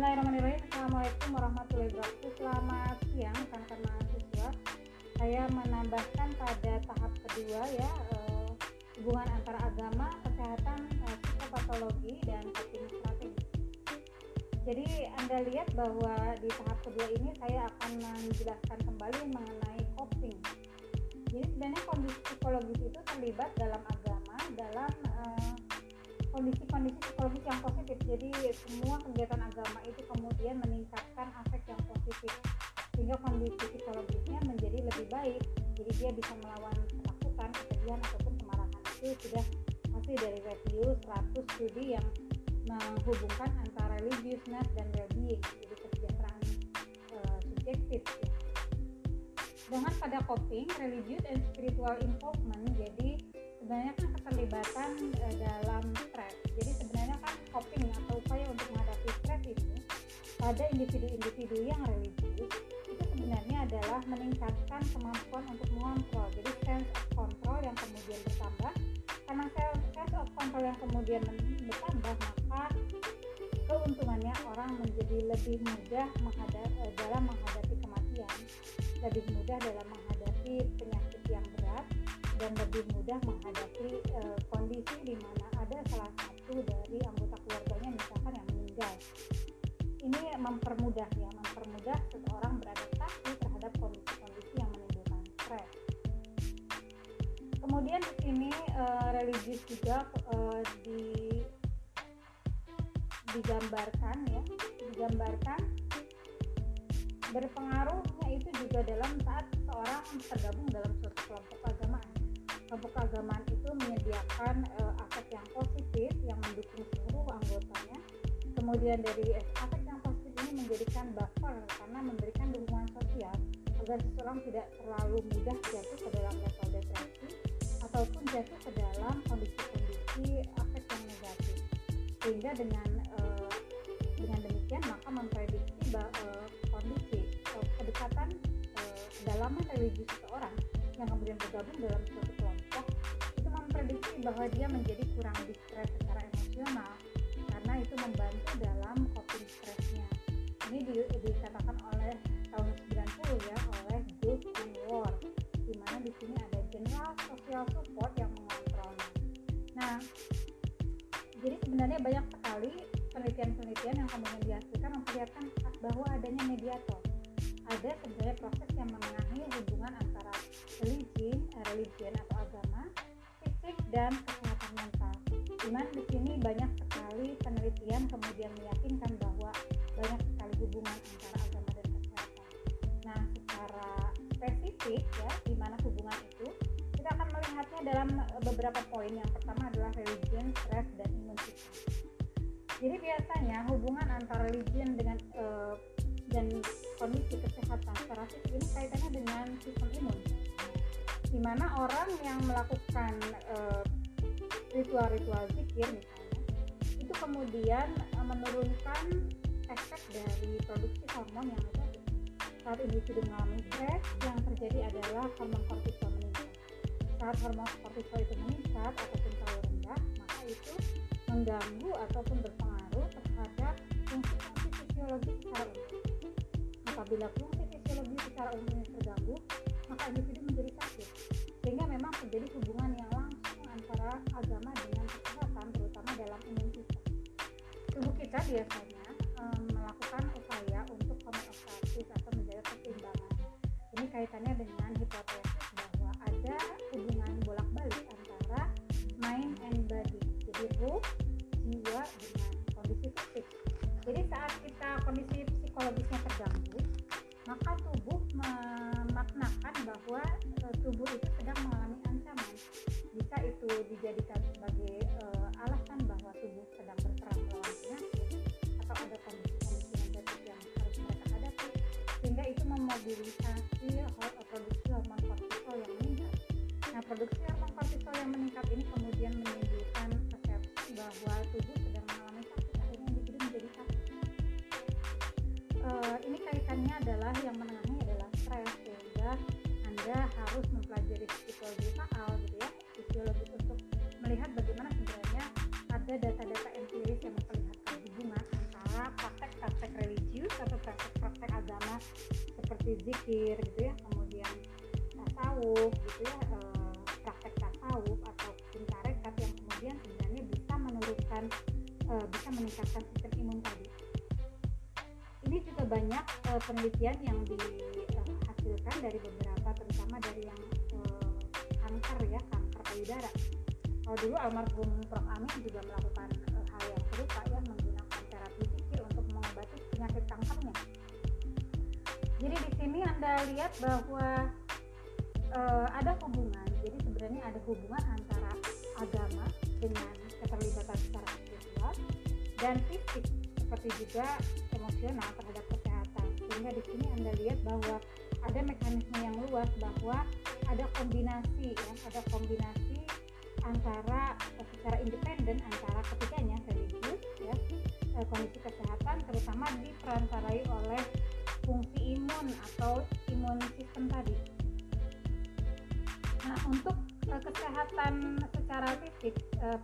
Bismillahirrahmanirrahim. Assalamualaikum warahmatullahi wabarakatuh. Selamat siang rekan-rekan mahasiswa. Saya menambahkan pada tahap kedua ya eh, Hubungan antara agama, kesehatan, eh, psikopatologi, dan strategi Jadi Anda lihat bahwa di tahap kedua ini saya akan menjelaskan kembali mengenai coping. Jadi sebenarnya kondisi psikologis itu terlibat dalam agama dalam eh, kondisi-kondisi psikologis yang positif. Jadi semua kegiatan agama itu kemudian meningkatkan aspek yang positif. Sehingga kondisi psikologisnya menjadi lebih baik. Jadi dia bisa melawan ketakutan kesedihan ataupun kemarahan. Itu sudah hasil dari review 100 studi yang menghubungkan antara religiousness dan well-being jadi kesejahteraan uh, subjektif. Dengan pada coping religious and spiritual involvement jadi sebenarnya kan keterlibatan e, dalam stres. Jadi sebenarnya kan coping atau upaya untuk menghadapi stres itu pada individu-individu yang religius itu sebenarnya adalah meningkatkan kemampuan untuk mengontrol. Jadi sense of control yang kemudian bertambah. Karena sense of control yang kemudian bertambah, maka keuntungannya orang menjadi lebih mudah menghadap, e, dalam menghadapi kematian, lebih mudah dalam menghadapi penyakit dan lebih mudah menghadapi e, kondisi di mana ada salah satu dari anggota keluarganya misalkan yang meninggal. Ini mempermudah ya, mempermudah seseorang beradaptasi terhadap kondisi-kondisi yang menimbulkan stres. Kemudian di sini e, religius juga e, di digambarkan ya, digambarkan berpengaruhnya itu juga dalam saat seorang tergabung dalam suatu kelompok kelompok keagamaan itu menyediakan uh, aspek yang positif yang mendukung seluruh anggotanya. Kemudian dari aspek yang positif ini menjadikan buffer karena memberikan dukungan sosial agar seseorang tidak terlalu mudah jatuh ke dalam level depresi ataupun jatuh ke dalam kondisi-kondisi aspek yang negatif. Sehingga dengan uh, dengan demikian maka memprediksi uh, kondisi uh, kedekatan kedalaman religi seseorang yang kemudian bergabung dalam bahwa dia menjadi kurang distres secara emosional karena itu membantu dalam coping stresnya ini di, dikatakan oleh tahun 90 ya oleh Youth and War di mana di sini ada general social support yang mengontrolnya nah jadi sebenarnya banyak sekali penelitian-penelitian yang kemudian dihasilkan memperlihatkan bahwa adanya mediator. Ada sebenarnya proses yang dan kesehatan mental. Di mana di sini banyak sekali penelitian kemudian meyakinkan bahwa banyak sekali hubungan antara agama dan kesehatan. Nah, secara spesifik ya, di mana hubungan itu kita akan melihatnya dalam beberapa poin. Yang pertama adalah religion, stress, dan imun. Jadi biasanya hubungan antara religion dengan uh, dan kondisi kesehatan secara ini kaitannya dengan sistem imun di mana orang yang melakukan ritual-ritual uh, zikir misalnya itu kemudian uh, menurunkan efek dari produksi hormon yang ada saat individu mengalami stres yang terjadi adalah hormon kortisol meningkat. Saat hormon kortisol itu meningkat ataupun terlalu rendah maka itu mengganggu ataupun berpengaruh terhadap fungsi-fungsi fisiologis secara umum. Apabila fungsi fisiologi secara umum terganggu, maka individu sakit. Sehingga memang terjadi hubungan yang langsung antara agama dengan kesehatan, terutama dalam imun sistem. Tubuh kita biasanya um, melakukan upaya untuk homeostasis atau menjaga keseimbangan. Ini kaitannya dengan hipotesis bahwa ada hubungan bolak-balik antara mind and body. Jadi ruh, jiwa dengan kondisi fisik. Jadi saat kita kondisi psikologisnya terganggu, maka itu dijadikan sebagai e, alasan bahwa tubuh sedang berperang melawan penyakit atau ada kondisi-kondisi yang harus mereka hadapi, sehingga itu memobilisasi produksi hormon kortisol yang meningkat. Nah, produksi hormon kortisol yang meningkat ini kemudian menimbulkan persepsi bahwa tubuh sedang mengalami sakit, akhirnya menjadi sakit uh, ini kaitannya adalah yang karena praktek-praktek religius atau praktek-praktek agama seperti zikir gitu ya kemudian tasawuf gitu ya eh, praktek tasawuf atau tarekat yang kemudian sebenarnya bisa menurunkan eh, bisa meningkatkan sistem imun tadi. Ini juga banyak eh, penelitian yang dihasilkan dari beberapa terutama dari yang kanker ya kanker payudara. Kalau dulu almarhum Prof. Amin juga melakukan sini anda lihat bahwa uh, ada hubungan. Jadi sebenarnya ada hubungan antara agama dengan keterlibatan secara spiritual dan fisik seperti juga emosional terhadap kesehatan. Sehingga di sini anda lihat bahwa ada mekanisme yang luas bahwa ada kombinasi ya ada kombinasi antara secara independen antara ketiganya religius ya eh, kondisi kesehatan terutama diperantarai oleh atau imun sistem tadi Nah, untuk uh, kesehatan secara fisik, uh,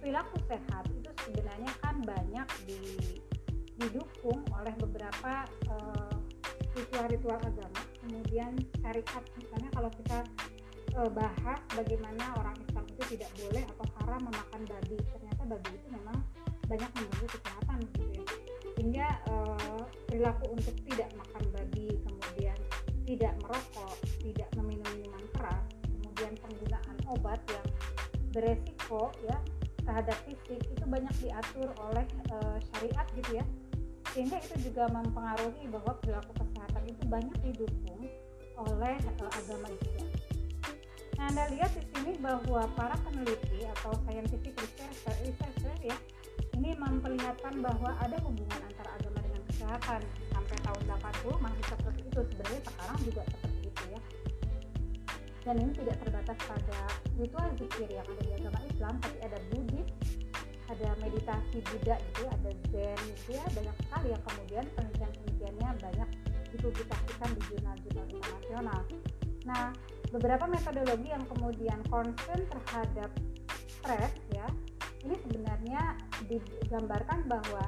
perilaku sehat itu sebenarnya kan banyak di, didukung oleh beberapa ritual-ritual uh, agama. Kemudian syariat, misalnya kalau kita bahas bagaimana orang Islam itu tidak boleh atau haram memakan babi, ternyata babi itu memang banyak mengganggu kesehatan gitu ya. Sehingga perilaku untuk tidak makan babi, tidak merokok, tidak meminum minuman keras, kemudian penggunaan obat yang beresiko ya terhadap fisik itu banyak diatur oleh e, syariat gitu ya sehingga itu juga mempengaruhi bahwa perilaku kesehatan itu banyak didukung oleh e, agama Islam. Nah, Anda lihat di sini bahwa para peneliti atau scientific researcher, researcher ya, ini memperlihatkan bahwa ada hubungan antara agama dengan kesehatan tahun 80 masih seperti itu. Sebenarnya sekarang juga seperti itu ya. Dan ini tidak terbatas pada ritual zikir yang ada di agama Islam tapi ada Buddhis ada meditasi Buddha gitu ya, ada Zen gitu ya. Banyak sekali yang kemudian penelitian-penelitiannya banyak dipublikasikan di jurnal-jurnal internasional. Nah beberapa metodologi yang kemudian concern terhadap stres ya ini sebenarnya digambarkan bahwa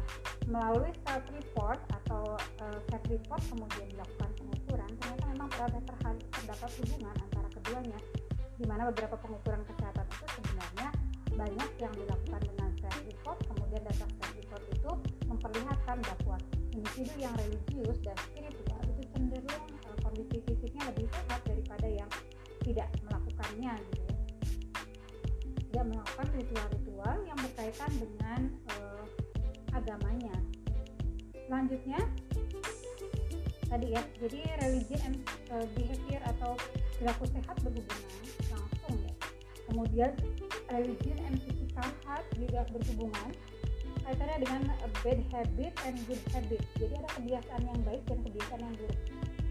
melalui self report atau uh, report kemudian dilakukan pengukuran ternyata memang terdapat hubungan antara keduanya di mana beberapa pengukuran kesehatan itu sebenarnya banyak yang dilakukan dengan self report kemudian data self report itu memperlihatkan bahwa individu yang religius dan spiritual itu cenderung uh, kondisi fisiknya lebih sehat daripada yang tidak melakukannya gitu ya. Tidak melakukan ritual-ritual yang berkaitan dengan uh, agamanya selanjutnya tadi ya jadi religion and uh, behavior atau perilaku sehat berhubungan langsung ya. Kemudian religion and physical health juga berhubungan kaitannya dengan bad habit and good habit. Jadi ada kebiasaan yang baik dan kebiasaan yang buruk.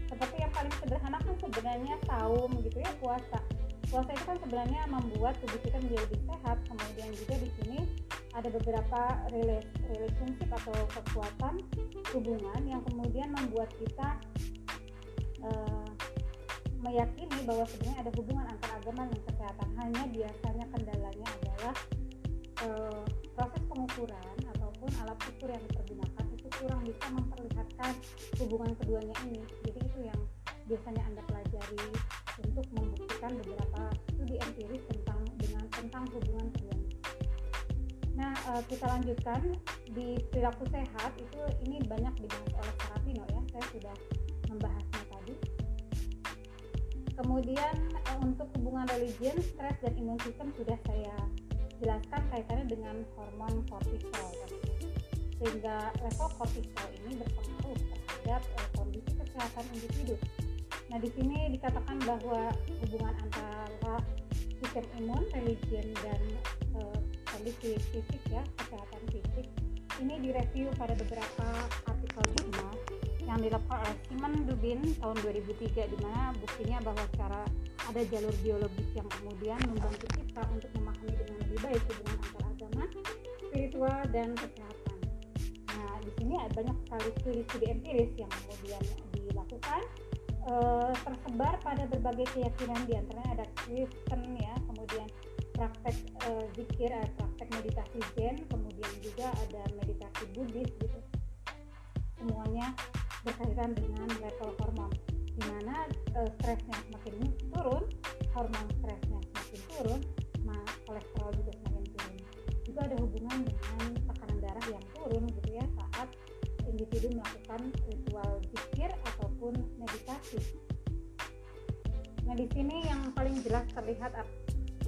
Seperti yang paling sederhana kan sebenarnya saum gitu ya puasa. Puasa itu kan sebenarnya membuat tubuh kita menjadi lebih sehat kemudian ada beberapa relationship atau kekuatan hubungan yang kemudian membuat kita uh, meyakini bahwa sebenarnya ada hubungan antara agama dan kesehatan. Hanya biasanya kendalanya adalah uh, proses pengukuran ataupun alat ukur yang dipergunakan itu kurang bisa memperlihatkan hubungan keduanya ini. Jadi itu yang biasanya anda pelajari untuk membuktikan beberapa studi empiris uh, kita lanjutkan di perilaku sehat itu ini banyak dibahas oleh Sarapino ya. Saya sudah membahasnya tadi. Kemudian uh, untuk hubungan religion, stres dan imun sistem sudah saya jelaskan kaitannya dengan hormon kortisol. Sehingga level kortisol ini berpengaruh terhadap uh, kondisi kesehatan individu. Nah, di sini dikatakan bahwa hubungan antara sistem imun, religion dan uh, kondisi fisik ya kesehatan fisik ini direview pada beberapa artikel jurnal yang dilakukan oleh Simon Dubin tahun 2003 di mana buktinya bahwa secara ada jalur biologis yang kemudian membantu kita untuk memahami dengan lebih baik hubungan antara agama, spiritual dan kesehatan. Nah, di sini ada banyak sekali studi-studi empiris yang kemudian dilakukan e, tersebar pada berbagai keyakinan di antaranya ada Kristen ya, kemudian praktek uh, zikir, uh, praktek meditasi Zen, kemudian juga ada meditasi Buddhis gitu. Semuanya berkaitan dengan level hormon, di mana uh, stresnya semakin turun, hormon stresnya semakin turun kolesterol juga semakin turun juga ada hubungan dengan tekanan darah yang turun gitu ya saat individu melakukan ritual zikir ataupun meditasi nah di sini yang paling jelas terlihat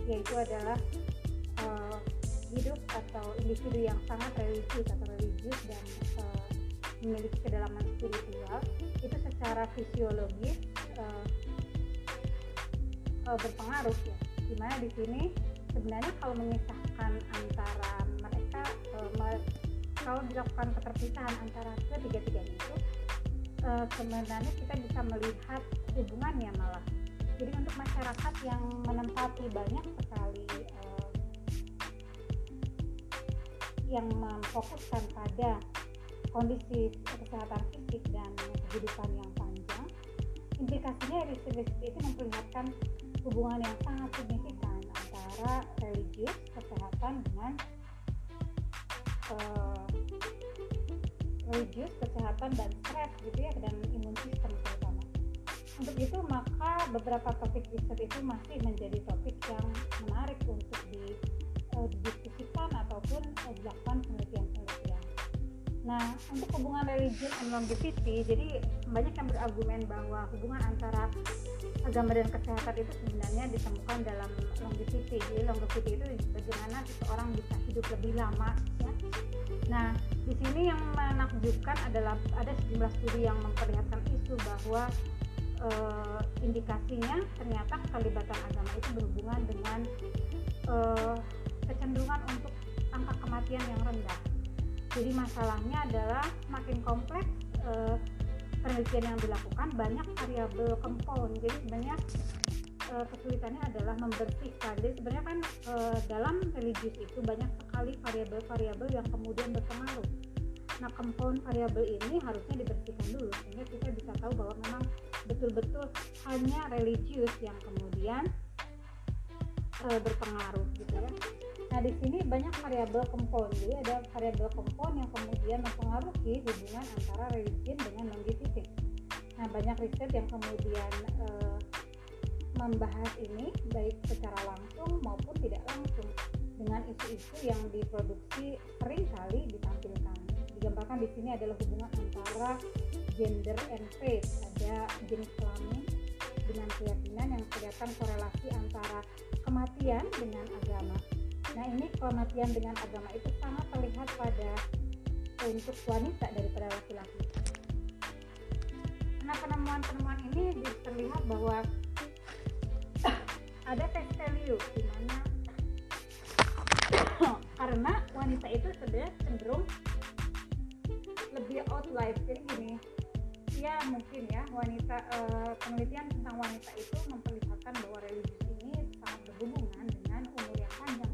yaitu adalah uh, hidup atau individu yang sangat religius atau religius dan uh, memiliki kedalaman spiritual. Itu secara fisiologis uh, uh, berpengaruh ya. Di mana di sini sebenarnya kalau memisahkan antara mereka uh, kalau dilakukan keterpisahan antara ketiga-tiganya itu uh, sebenarnya kita bisa melihat hubungannya malah untuk masyarakat yang menempati banyak sekali uh, yang memfokuskan pada kondisi kesehatan fisik dan kehidupan yang panjang. Implikasinya dari itu memperlihatkan hubungan yang sangat signifikan antara religius kesehatan dengan uh, religius kesehatan dan stres gitu ya dan imun untuk itu maka beberapa topik riset itu masih menjadi topik yang menarik untuk didiskusikan uh, ataupun uh, dilakukan penelitian-penelitian. Nah untuk hubungan religion and longevity jadi banyak yang berargumen bahwa hubungan antara agama dan kesehatan itu sebenarnya ditemukan dalam longevity. Jadi longevity itu bagaimana seseorang bisa hidup lebih lama ya. Nah di sini yang menakjubkan adalah ada sejumlah studi yang memperlihatkan isu bahwa e, indikasinya ternyata keterlibatan agama itu berhubungan dengan e, kecenderungan untuk angka kematian yang rendah. Jadi masalahnya adalah semakin kompleks e, penelitian yang dilakukan banyak variabel compound. Jadi sebenarnya e, kesulitannya adalah membersihkan. Jadi sebenarnya kan e, dalam religius itu banyak sekali variabel-variabel yang kemudian berpengaruh nah compound variabel ini harusnya dibersihkan dulu sehingga kita bisa tahu bahwa memang betul-betul hanya religius yang kemudian e, berpengaruh gitu ya Nah, di sini banyak variabel compound. Jadi ada variabel compound yang kemudian mempengaruhi hubungan antara religion dengan longevity. Nah, banyak riset yang kemudian e, membahas ini baik secara langsung maupun tidak langsung dengan isu-isu yang diproduksi sering kali ditampilkan. Digambarkan di sini adalah hubungan antara gender and faith. Ada jenis kelamin dengan keyakinan yang kelihatan korelasi antara kematian dengan agama Nah ini kematian dengan agama itu sangat terlihat pada untuk wanita daripada laki-laki. Nah penemuan-penemuan ini terlihat bahwa ada tes di mana karena wanita itu sebenarnya cenderung lebih outlive jadi gini ya mungkin ya wanita uh, penelitian tentang wanita itu memperlihatkan bahwa religius ini sangat berhubungan dengan umur yang panjang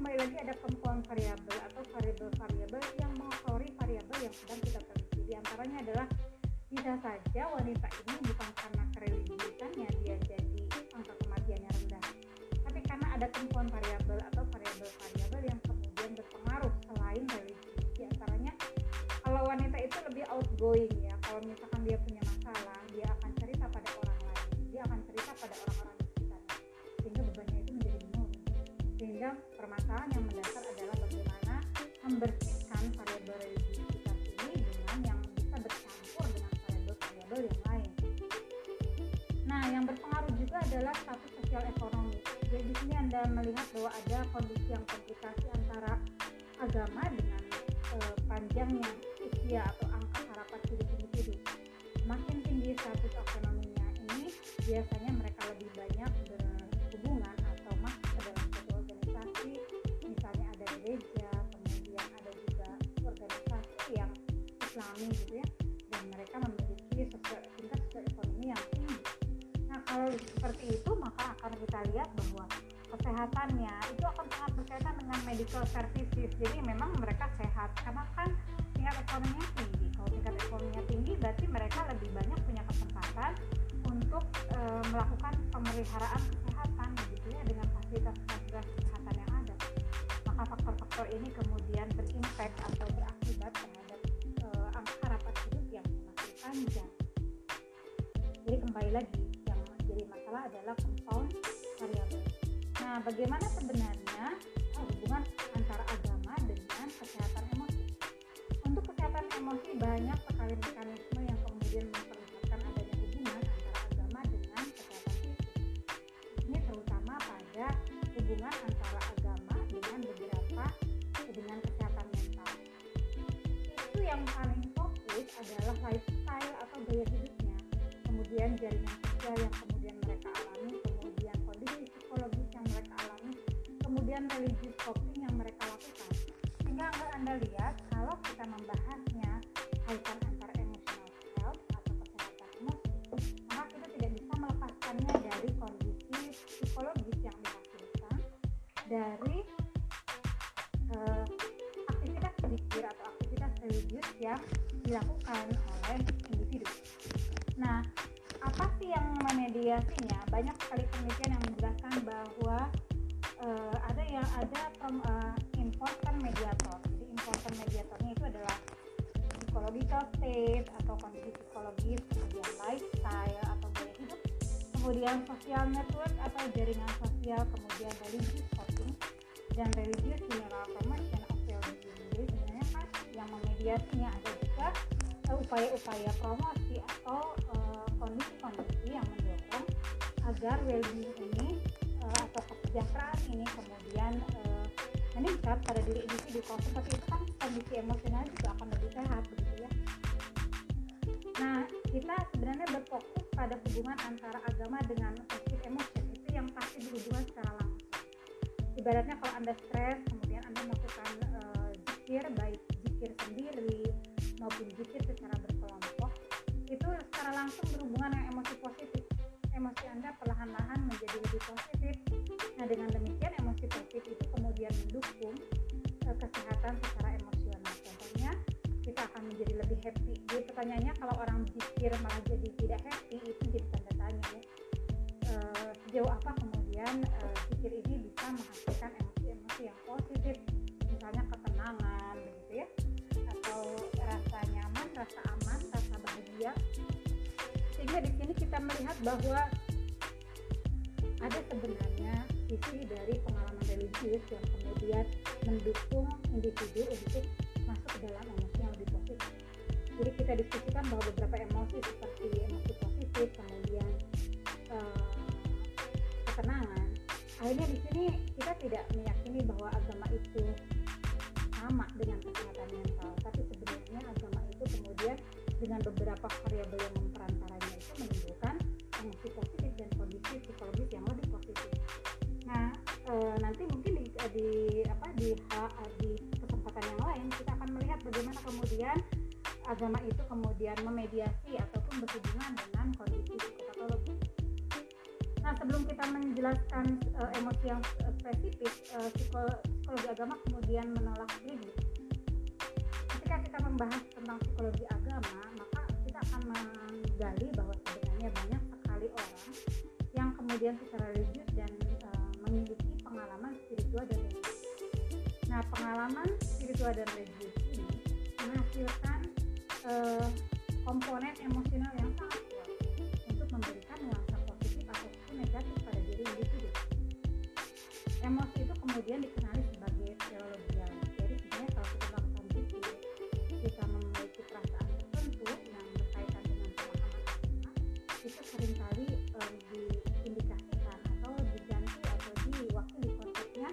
kembali lagi ada compound variabel atau variabel-variabel yang mengotori variabel yang sedang kita teliti. Di antaranya adalah bisa saja wanita ini bukan karena kereligiusannya dia jadi angka kematiannya rendah, tapi karena ada compound variabel lebih pemeliharaan kesehatan gitu ya dengan fasilitas-fasilitas kesehatan yang ada maka faktor-faktor ini kemudian berimpact atau berakibat terhadap uh, angka harapan hidup yang semakin panjang. Jadi kembali lagi yang menjadi masalah adalah compound variable. Nah, bagaimana sebenarnya hubungan antara agama dengan kesehatan emosi? Untuk kesehatan emosi banyak sekali mekanisme yang kemudian hubungan agar zikir malah jadi tidak happy itu jadi tanda tanya ya uh, sejauh apa kemudian uh, zikir ini bisa menghasilkan emosi-emosi yang positif misalnya ketenangan begitu ya atau rasa nyaman, rasa aman, rasa bahagia. Sehingga di sini kita melihat bahwa uh, emosi yang uh, spesifik, uh, psikologi agama kemudian menolak religius. Ketika kita membahas tentang psikologi agama, maka kita akan menggali bahwa sebenarnya banyak sekali orang yang kemudian secara religius dan uh, memiliki pengalaman spiritual dan religius. Nah, pengalaman spiritual dan religius ini menghasilkan uh, komponen emosional yang sangat kemudian dikenali sebagai teologian. Jadi sebenarnya kalau kita melakukan zikir, kita memiliki perasaan tertentu yang berkaitan dengan pemahaman agama, itu sering kali um, diindikasikan atau diganti atau diwakili konsepnya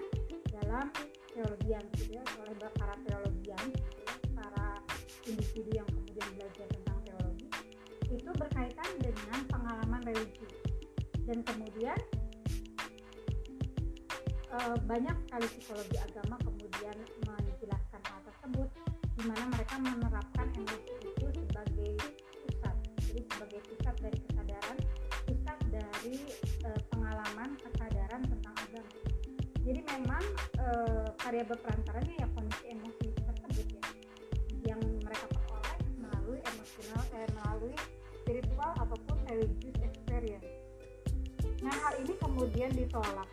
dalam teologian gitu ya, oleh para teologian, gitu ya, para individu yang kemudian belajar tentang teologi, itu berkaitan dengan pengalaman religi dan kemudian banyak sekali psikologi agama kemudian menjelaskan hal tersebut di mana mereka menerapkan emosi itu sebagai pusat. Jadi sebagai pusat dari kesadaran pusat dari uh, pengalaman kesadaran tentang agama. Jadi memang uh, variabel perantaranya ya kondisi emosi tersebut ya yang mereka peroleh melalui emosional eh, melalui spiritual ataupun religious experience. Nah hal ini kemudian ditolak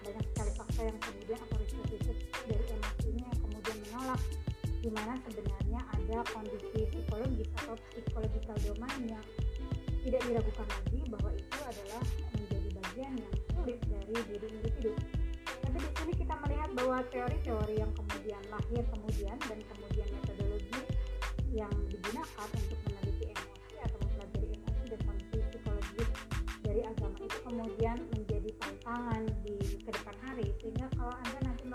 fakta yang kemudian atau riset-riset dari emosi ini yang kemudian menolak di mana sebenarnya ada kondisi psikologis atau psychological domain yang tidak diragukan lagi bahwa itu adalah menjadi bagian dari diri individu. Tapi di sini kita melihat bahwa teori-teori yang kemudian lahir kemudian dan kemudian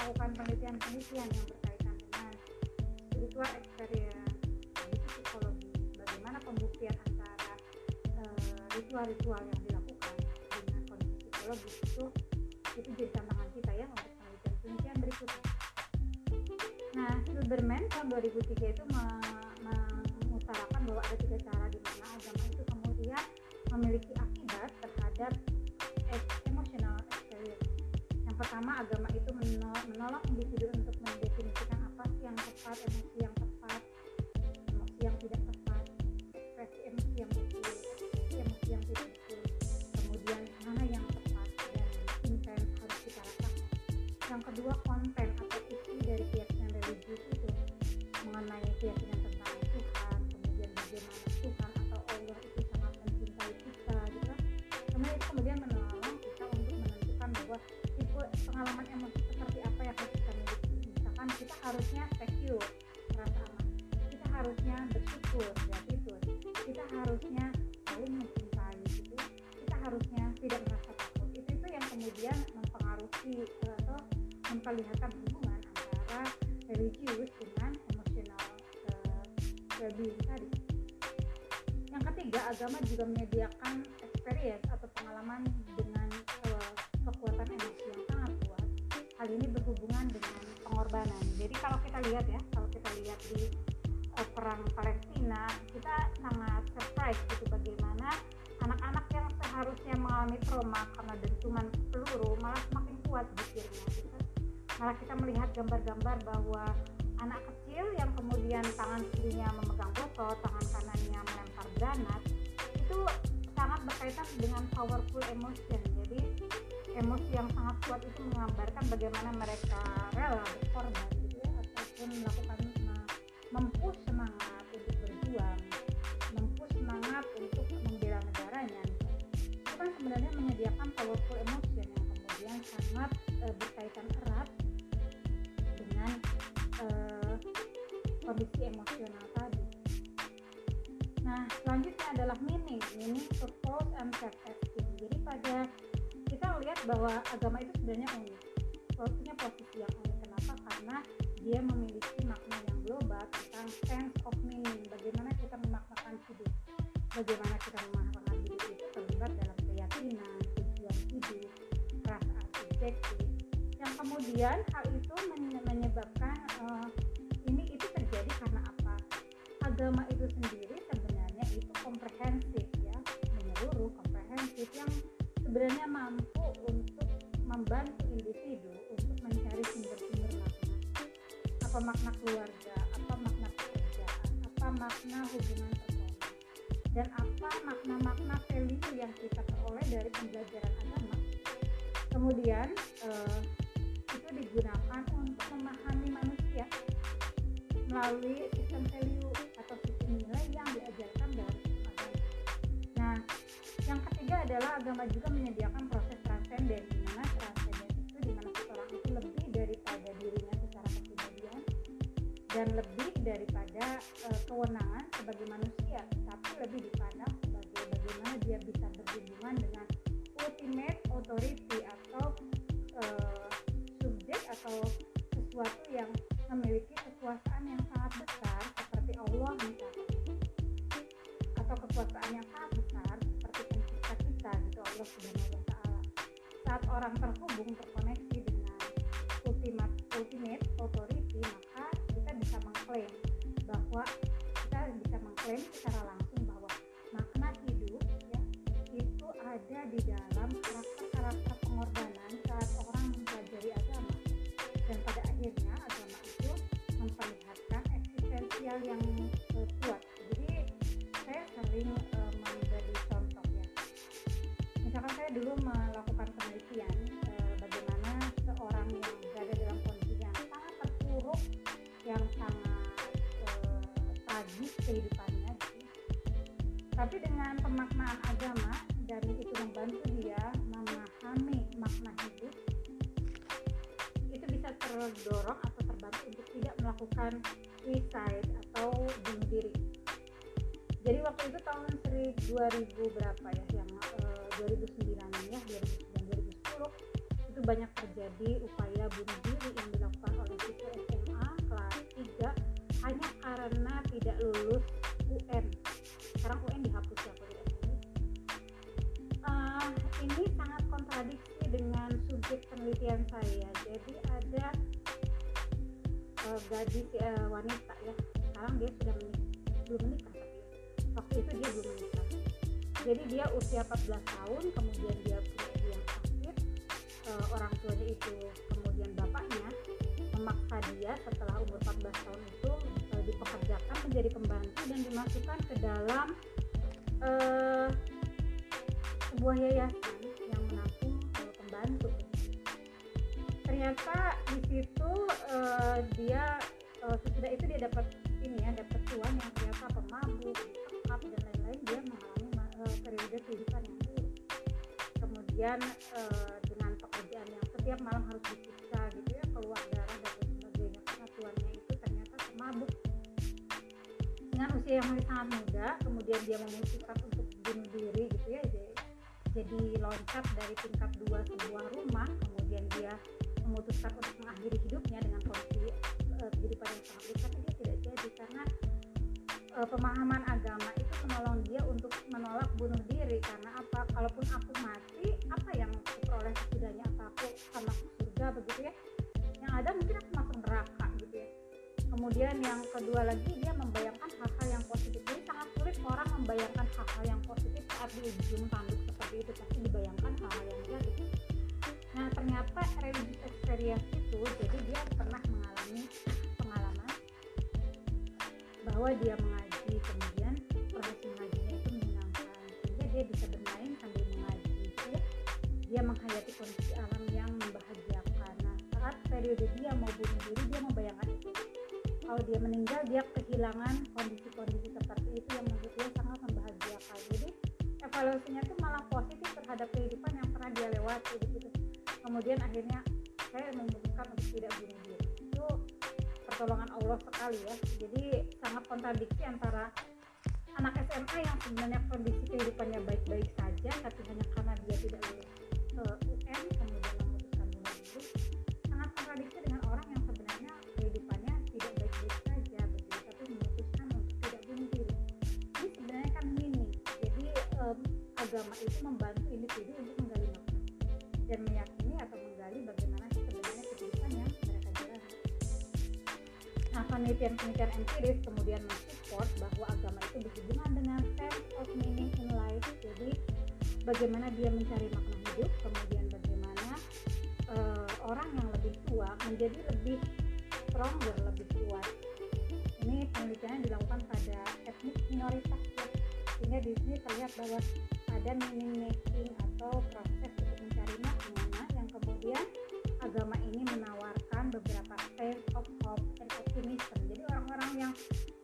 melakukan penelitian-penelitian yang berkaitan dengan spiritual experience, kondisi psikologi, bagaimana pembuktian antara uh, ritual-ritual yang dilakukan dengan kondisi psikologis itu itu jadi tantangan kita ya untuk penelitian-penelitian berikutnya. Nah, Silberman tahun 2003 itu mengutarakan bahwa ada tiga cara di mana agama itu kemudian memiliki agama itu menolak individu untuk mendefinisikan apa sih yang tepat, emosi memperlihatkan hubungan antara religius dengan emosional uh, well-being tadi. Yang ketiga, agama juga menyediakan Malah kita melihat gambar-gambar bahwa anak kecil yang kemudian tangan kirinya memegang botol, tangan kanannya melempar granat, itu sangat berkaitan dengan powerful emotion. Jadi emosi yang sangat kuat itu menggambarkan bagaimana mereka rela berkorban gitu ya, ataupun melakukan mempush semangat emosional tadi. Nah, selanjutnya adalah meaning, meaning, purpose, and self-esteem. Jadi pada kita melihat bahwa agama itu sebenarnya unik, punya posisi yang unik. Kenapa? Karena dia memiliki makna yang global tentang sense of meaning, bagaimana kita memaknakan hidup, bagaimana kita memaknakan hidup itu terlibat dalam keyakinan, tujuan hidup, perasaan subjektif, yang kemudian yang sebenarnya mampu untuk membantu individu untuk mencari sumber-sumber makna. Apa makna keluarga, apa makna pekerjaan, apa makna hubungan personal, dan apa makna-makna value yang kita peroleh dari pembelajaran agama. Kemudian uh, itu digunakan untuk memahami manusia melalui sistem value adalah agama juga menyediakan proses transenden di mana transenden itu di mana seseorang itu lebih daripada dirinya secara kepribadian dan lebih daripada uh, kewenangan sebagai manusia, tapi lebih dipandang sebagai bagaimana dia bisa berhubungan dengan ultimate authority orang terhubung terkoneksi melakukan suicide atau bunuh diri. Jadi waktu itu tahun 2000 berapa ya yang uh, 2009 ya 2009 2010 itu banyak terjadi upaya bunuh diri yang dilakukan oleh siswa SMA kelas 3 hanya karena tidak lulus UN sekarang UN dihapus ya kalau uh, ini sangat kontradiksi dengan subjek penelitian saya. Jadi ada uh, gadis uh, wanita ya. Sekarang dia sudah menikah belum menikah waktu itu dia belum menikah. Jadi dia usia 14 tahun kemudian dia punya yang sakit uh, orang tuanya itu kemudian bapaknya memaksa dia setelah umur 14 tahun itu uh, dipekerjakan menjadi pembantu dan dimasukkan ke dalam uh, sebuah yayasan yang menampung pembantu. Ternyata di situ uh, dia uh, sesudah itu dia dapat ini ya dapat uang yang ternyata pemabuk sekap dan lain-lain. Dia mengalami uh, periode kehidupan yang buruk. Kemudian uh, dengan pekerjaan yang setiap malam harus disiksa gitu ya keluar darah dan lain sebagainya karena tuannya itu ternyata pemabuk. Dengan usia yang masih sangat muda kemudian dia memutuskan untuk bunuh diri gitu ya jadi, jadi loncat dari tingkat dua sebuah rumah kemudian dia memutuskan untuk mengakhiri hidupnya dengan buruk tapi dia tidak jadi karena uh, pemahaman agama itu menolong dia untuk menolak bunuh diri. Karena apa? Kalaupun aku mati apa yang aku peroleh setidaknya apa aku masuk surga begitu ya? Yang ada mungkin aku masuk neraka gitu ya. Kemudian yang kedua lagi dia membayangkan hal-hal yang positif. Jadi sangat sulit orang membayangkan hal-hal yang positif saat di ujung tanduk seperti itu. Pasti dibayangkan hal-hal yang negatif. Nah ternyata religious experience itu jadi dia bahwa dia mengaji kemudian proses mengajinya itu menyenangkan. Sehingga dia bisa bermain sambil mengaji gitu ya. Dia menghayati kondisi alam yang membahagiakan. Nah saat periode dia mau bunuh diri dia membayangkan itu kalau dia meninggal dia kehilangan kondisi-kondisi seperti itu yang menurut dia sangat membahagiakan. Jadi evaluasinya itu malah positif terhadap kehidupan yang pernah dia lewati gitu. Kemudian akhirnya saya memutuskan untuk tidak bunuh diri. Itu pertolongan Allah sekali ya. Jadi kontradiksi antara anak SMA yang sebenarnya kondisi kehidupannya baik-baik saja tapi hanya karena dia tidak lulus ke UN kemudian memutuskan bunuh diri sangat kontradiksi dengan orang yang sebenarnya kehidupannya tidak baik-baik saja begitu tapi memutuskan untuk tidak bunuh diri. Ini sebenarnya kan mini jadi um, agama itu membantu individu untuk menggali makna dan meyakini penelitian-penelitian empiris kemudian mensupport bahwa agama itu berhubungan dengan sense of meaning in life. Jadi bagaimana dia mencari makna hidup kemudian bagaimana uh, orang yang lebih tua menjadi lebih stronger lebih kuat. Ini penelitiannya dilakukan pada etnis minoritas ya. Sehingga di sini terlihat bahwa ada meaning making atau proses untuk mencari makna yang kemudian agama ini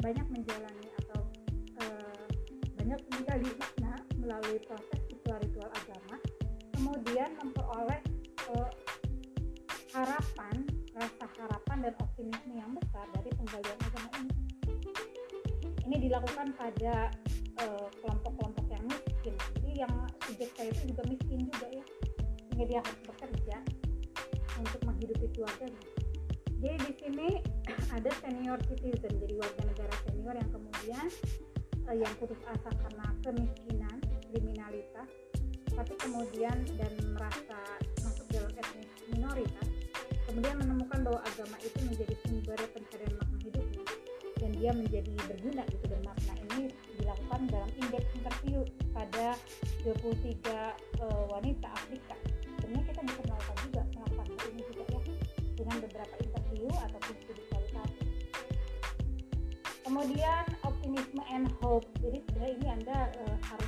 banyak menjalani atau uh, banyak menggali makna melalui proses ritual-ritual agama kemudian memperoleh uh, harapan rasa harapan dan optimisme yang besar dari penggalian agama ini. Ini dilakukan pada kelompok-kelompok uh, yang miskin. Jadi yang subjek saya itu juga miskin juga ya. Sehingga dia harus bekerja untuk menghidupi keluarganya jadi di sini ada senior citizen. Jadi warga negara senior yang kemudian uh, yang putus asa karena kemiskinan kriminalitas tapi kemudian dan merasa masuk dalam etnis minoritas kemudian menemukan bahwa agama itu menjadi sumber pencarian makna hidupnya. Dan dia menjadi berguna gitu dan makna ini dilakukan dalam indeks interview pada 23 uh, wanita Afrika. Sebenarnya kita bisa melakukan juga kemudian optimisme and hope. Jadi sebenarnya ini anda uh, harusnya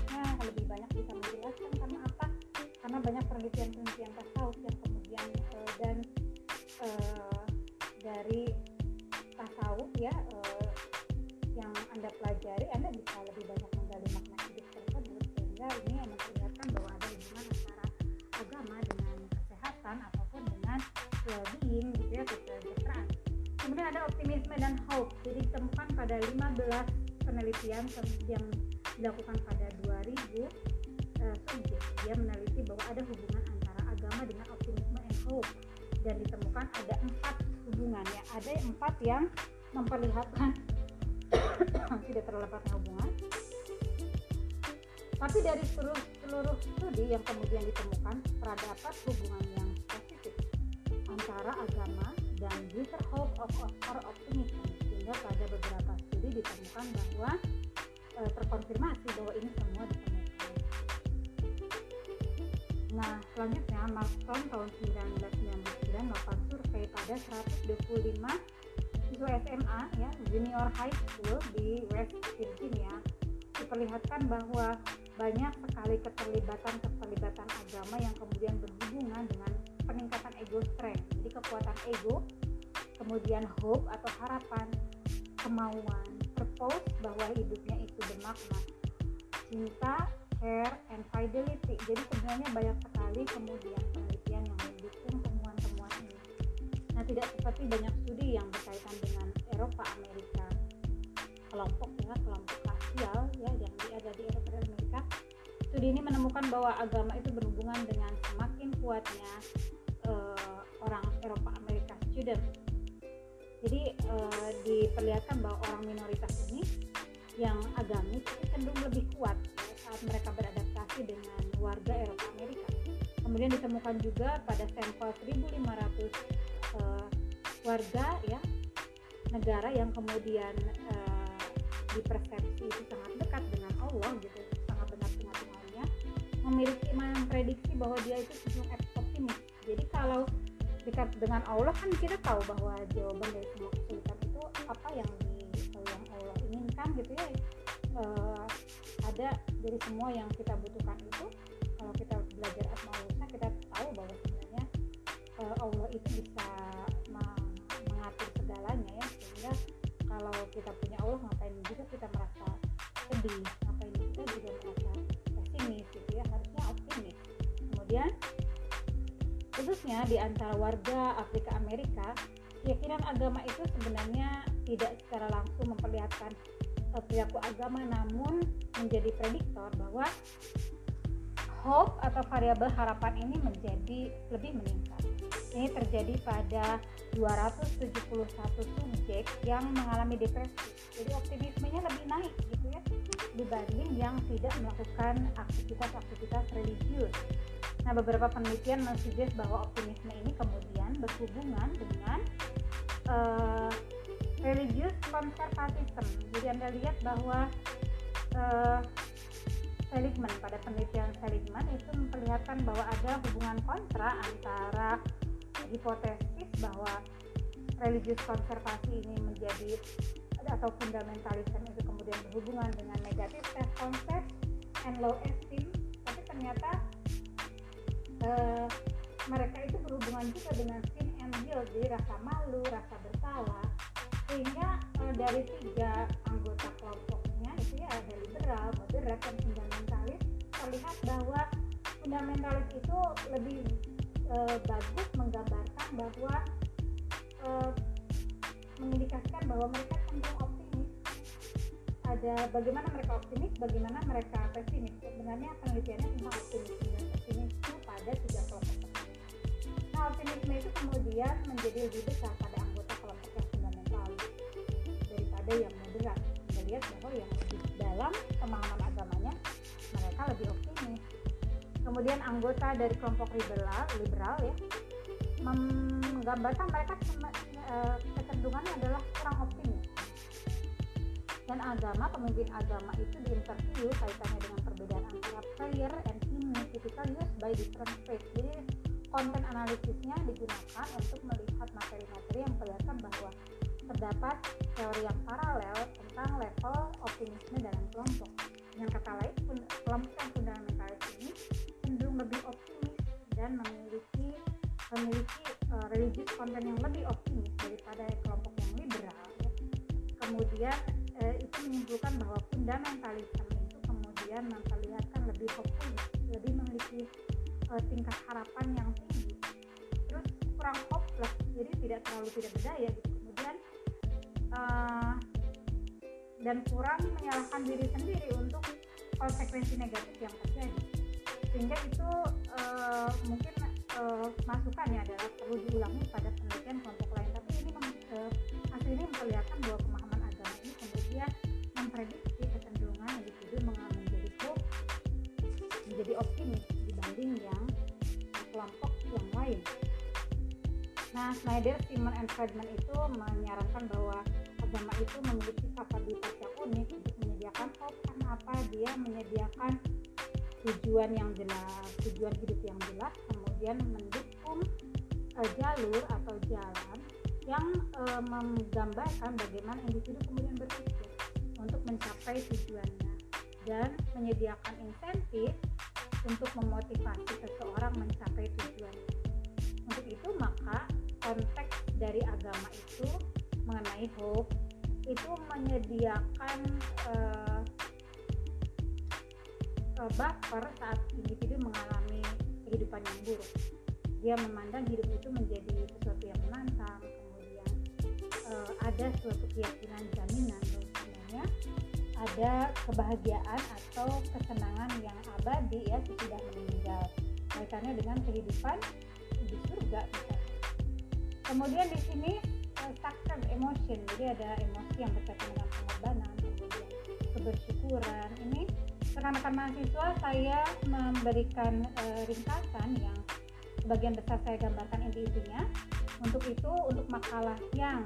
pada 15 penelitian yang dilakukan pada 2000 uh, eh, subjek. Dia meneliti bahwa ada hubungan antara agama dengan optimisme and hope dan ditemukan ada empat hubungan ya. Ada empat yang memperlihatkan tidak terlepasnya hubungan. Tapi dari seluruh, seluruh studi yang kemudian ditemukan terdapat hubungan yang positif antara agama dan user hope of or optimism sehingga pada ditemukan bahwa e, terkonfirmasi bahwa ini semua ditemukan. Nah, selanjutnya Marston tahun 1999 melakukan survei pada 125 siswa SMA ya junior high school di West Virginia diperlihatkan bahwa banyak sekali keterlibatan-keterlibatan agama yang kemudian berhubungan dengan peningkatan ego strength jadi kekuatan ego kemudian hope atau harapan kemauan purpose bahwa hidupnya itu bermakna. Cinta care and fidelity. Jadi sebenarnya banyak sekali kemudian penelitian yang mendukung temuan-temuan ini. Nah tidak seperti banyak studi yang berkaitan dengan Eropa Amerika. Kelompok ya kelompok rasial ya yang ada di Eropa dan Amerika. Studi ini menemukan bahwa agama itu berhubungan dengan semakin kuatnya uh, orang Eropa Amerika student jadi uh, diperlihatkan bahwa orang minoritas ini yang agamis cenderung lebih kuat ya, saat mereka beradaptasi dengan warga Eropa Amerika. Kemudian ditemukan juga pada sampel 1.500 uh, warga ya negara yang kemudian uh, dipersepsi itu sangat dekat dengan Allah gitu sangat benar dengan Tuhannya memiliki memprediksi bahwa dia itu cenderung optimis. Jadi kalau dengan Allah kan kita tahu bahwa jawaban dari semua kesulitan itu apa yang yang Allah inginkan gitu ya. Uh, ada dari semua yang kita butuhkan itu kalau kita belajar asmaul kita tahu bahwa sebenarnya uh, Allah itu bisa mengatur segalanya ya. Sehingga kalau kita punya Allah ngapain juga kita merasa sedih di antara warga Afrika Amerika keyakinan agama itu sebenarnya tidak secara langsung memperlihatkan uh, perilaku agama namun menjadi prediktor bahwa hope atau variabel harapan ini menjadi lebih meningkat. Ini terjadi pada 271 subjek yang mengalami depresi. Jadi optimismenya lebih naik gitu ya dibanding yang tidak melakukan aktivitas-aktivitas religius. Nah, beberapa penelitian mensuggest bahwa optimisme ini kemudian berhubungan dengan uh, religious conservatism. Jadi Anda lihat bahwa uh, Seligman pada penelitian Seligman itu memperlihatkan bahwa ada hubungan kontra antara hipotesis bahwa religius konservasi ini menjadi atau fundamentalisme itu kemudian berhubungan dengan negatif self concept and low esteem tapi ternyata uh, mereka itu berhubungan juga dengan sin and guilt jadi rasa malu rasa bersalah. Sehingga uh, dari tiga anggota kelompoknya itu ya ada liberal moderat dan fundamentalis terlihat bahwa fundamentalis itu lebih uh, bagus menggambarkan bahwa uh, mengindikasikan bahwa mereka cenderung optimis. Ada bagaimana mereka optimis bagaimana mereka pesimis. Sebenarnya penelitiannya tentang optimis dan pesimis pada tiga kelompok tersebut. Nah optimisme itu kemudian menjadi lebih besar pada anggota kelompok yang fundamental daripada yang moderat. Kita lihat bahwa yang lebih dalam pemahaman agamanya mereka lebih optimis. Kemudian anggota dari kelompok liberal liberal ya menggambarkan mereka eh, kecenderungannya adalah kurang optimis. Dan agama pemimpin agama itu diinterview kaitannya dengan perbedaan antara prayer and typical used by different faith jadi konten analisisnya digunakan untuk melihat materi-materi yang memperlihatkan bahwa terdapat teori yang paralel tentang level optimisme dalam kelompok dengan kata lain kelompok yang fundamentalis ini cenderung lebih optimis dan memiliki memiliki uh, religious content yang lebih optimis daripada kelompok yang liberal ya. kemudian uh, itu menyimpulkan bahwa fundamentalisme itu kemudian uh, tingkat harapan yang tinggi. Terus kurang hopeless jadi tidak terlalu tidak berdaya gitu. Kemudian uh, dan kurang menyalahkan diri sendiri untuk konsekuensi negatif yang terjadi. Sehingga itu uh, mungkin uh, masukannya adalah perlu diulangi pada penelitian kelompok lain. Tapi ini uh, hasil ini memperlihatkan bahwa pemahaman agama ini kemudian memprediksi kecenderungan individu menjadi hope menjadi optimis dibanding yang kelompok yang lain Nah, Snyder, Simon, and Friedman itu menyarankan bahwa agama itu memiliki kapabilitas yang unik untuk menyediakan hope karena apa? Dia menyediakan tujuan yang jelas, tujuan hidup yang jelas, kemudian mendukung uh, jalur atau jalan yang uh, menggambarkan bagaimana individu kemudian berpikir untuk mencapai tujuannya dan menyediakan insentif untuk memotivasi seseorang mencapai tujuannya. Untuk itu maka konteks dari agama itu mengenai hope itu menyediakan uh, uh, buffer saat individu mengalami kehidupan yang buruk. Dia memandang hidup itu menjadi sesuatu yang menantang, kemudian uh, ada suatu keyakinan jaminan sebenarnya ada kebahagiaan atau kesenangan yang abadi ya sesudah meninggal. Kaitannya dengan kehidupan di surga misalnya kemudian di sini uh, emotion. Jadi ada emosi yang berkaitan dengan pengorbanan kemudian kebersyukuran. Ini rekan-rekan mahasiswa saya memberikan uh, ringkasan yang sebagian besar saya gambarkan inti-intinya untuk itu untuk makalah yang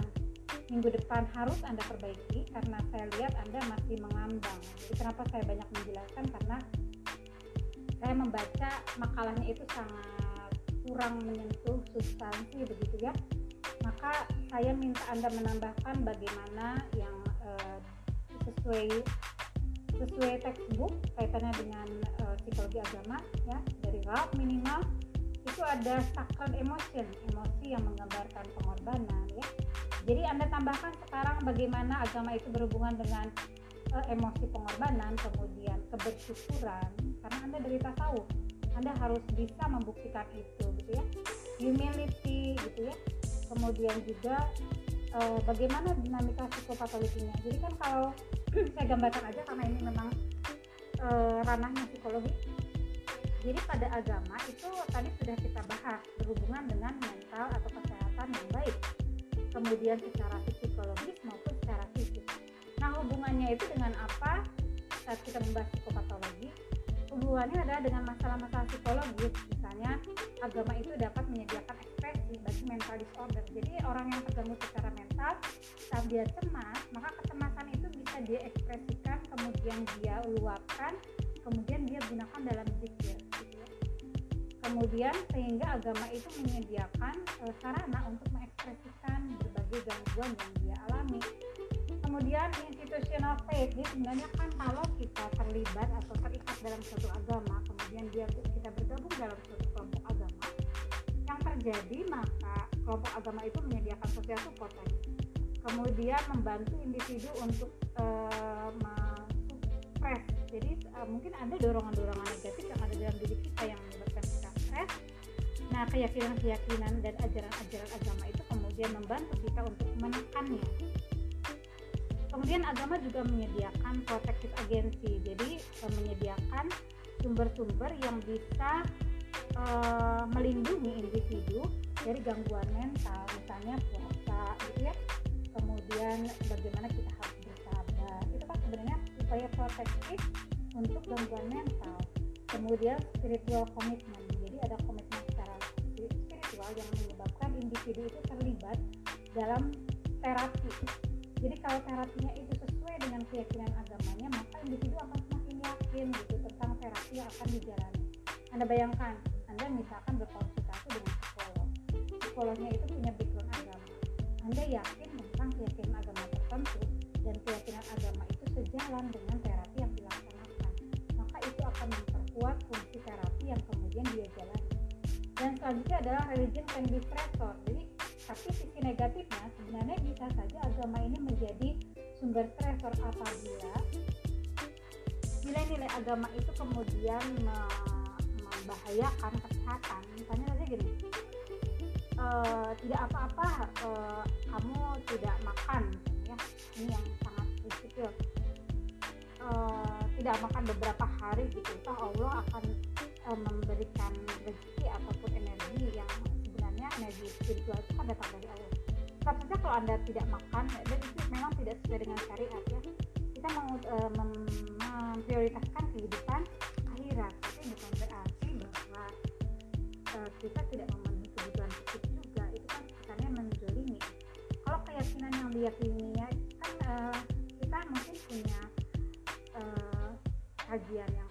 minggu depan harus Anda perbaiki karena saya lihat Anda masih mengambang. Jadi kenapa saya banyak menjelaskan? Karena saya membaca makalahnya itu sangat kurang menyentuh substansi begitu ya. Maka saya minta anda menambahkan bagaimana yang uh, sesuai sesuai textbook kaitannya dengan uh, psikologi agama ya. Dari Ralph minimal itu ada sacred emotion emosi yang menggambarkan pengorbanan ya. Jadi anda tambahkan sekarang bagaimana agama itu berhubungan dengan uh, emosi pengorbanan kemudian kebersyukuran. Karena anda dari tasawuf anda harus bisa membuktikan itu gitu ya. Humility gitu ya. Kemudian juga uh, bagaimana dinamika psikopatologinya. Jadi kan kalau saya gambarkan aja karena ini memang uh, ranahnya psikologi jadi pada agama itu tadi sudah kita bahas berhubungan dengan mental atau kesehatan yang baik. Kemudian secara psikologis maupun secara fisik. Nah hubungannya itu dengan apa? Saat kita membahas psikopatologi hubungannya adalah dengan masalah-masalah psikologis. Misalnya agama itu dapat menyediakan ekspresi bagi mental disorder. Jadi orang yang terganggu secara mental saat dia cemas maka kecemasan itu bisa dia ekspresikan kemudian dia luapkan kemudian dia gunakan dalam zikir. Kemudian sehingga agama itu menyediakan e, sarana untuk mengekspresikan berbagai gangguan yang dia alami. Kemudian institutional faith jadi sebenarnya kan kalau kita terlibat atau terikat dalam suatu agama kemudian dia kita bergabung dalam suatu kelompok agama yang terjadi maka kelompok agama itu menyediakan sosial support kemudian membantu individu untuk uh, stres jadi uh, mungkin ada dorongan-dorongan negatif yang ada dalam diri kita yang stres nah keyakinan-keyakinan dan ajaran-ajaran agama itu kemudian membantu kita untuk menekannya. Kemudian agama juga menyediakan protective agency. Jadi e, menyediakan sumber-sumber yang bisa e, melindungi individu dari gangguan mental misalnya puasa gitu ya. Kemudian bagaimana kita harus bersabar. Itu kan sebenarnya upaya protektif untuk gangguan mental. Kemudian spiritual commitment ada komitmen secara spiritual yang menyebabkan individu itu terlibat dalam terapi. Jadi kalau terapinya itu sesuai dengan keyakinan agamanya maka individu akan semakin yakin gitu tentang terapi yang akan dijalani. Anda bayangkan anda misalkan berkonsultasi dengan psikolog. Psikolognya itu punya background agama. Anda yakin tentang keyakinan agama tertentu dan keyakinan agama itu sejalan dengan terapi yang dilaksanakan maka itu akan memperkuat fungsi terapi yang kemudian dia jalani selanjutnya adalah religion can be stressor jadi tapi sisi negatifnya sebenarnya bisa saja agama ini menjadi sumber stresor apabila nilai-nilai agama itu kemudian membahayakan kesehatan. Misalnya saja gini e, tidak apa-apa e, kamu tidak makan ya. Ini yang sangat prinsipil. Uh, tidak makan beberapa hari gitu. Allah akan uh, memberikan rezeki ataupun energi yang sebenarnya energi spiritual itu kan datang dari Allah. Saja kalau anda tidak makan dan itu memang tidak sesuai dengan syariat ya kita mau uh, memprioritaskan kehidupan akhirat. Tapi bukan berarti bahwa uh, kita tidak memenuhi kebutuhan fisik juga. Itu kan kesannya menzolimi. Kalau keyakinan yang diyakini ya kan uh, kita mungkin punya uh, kajian yang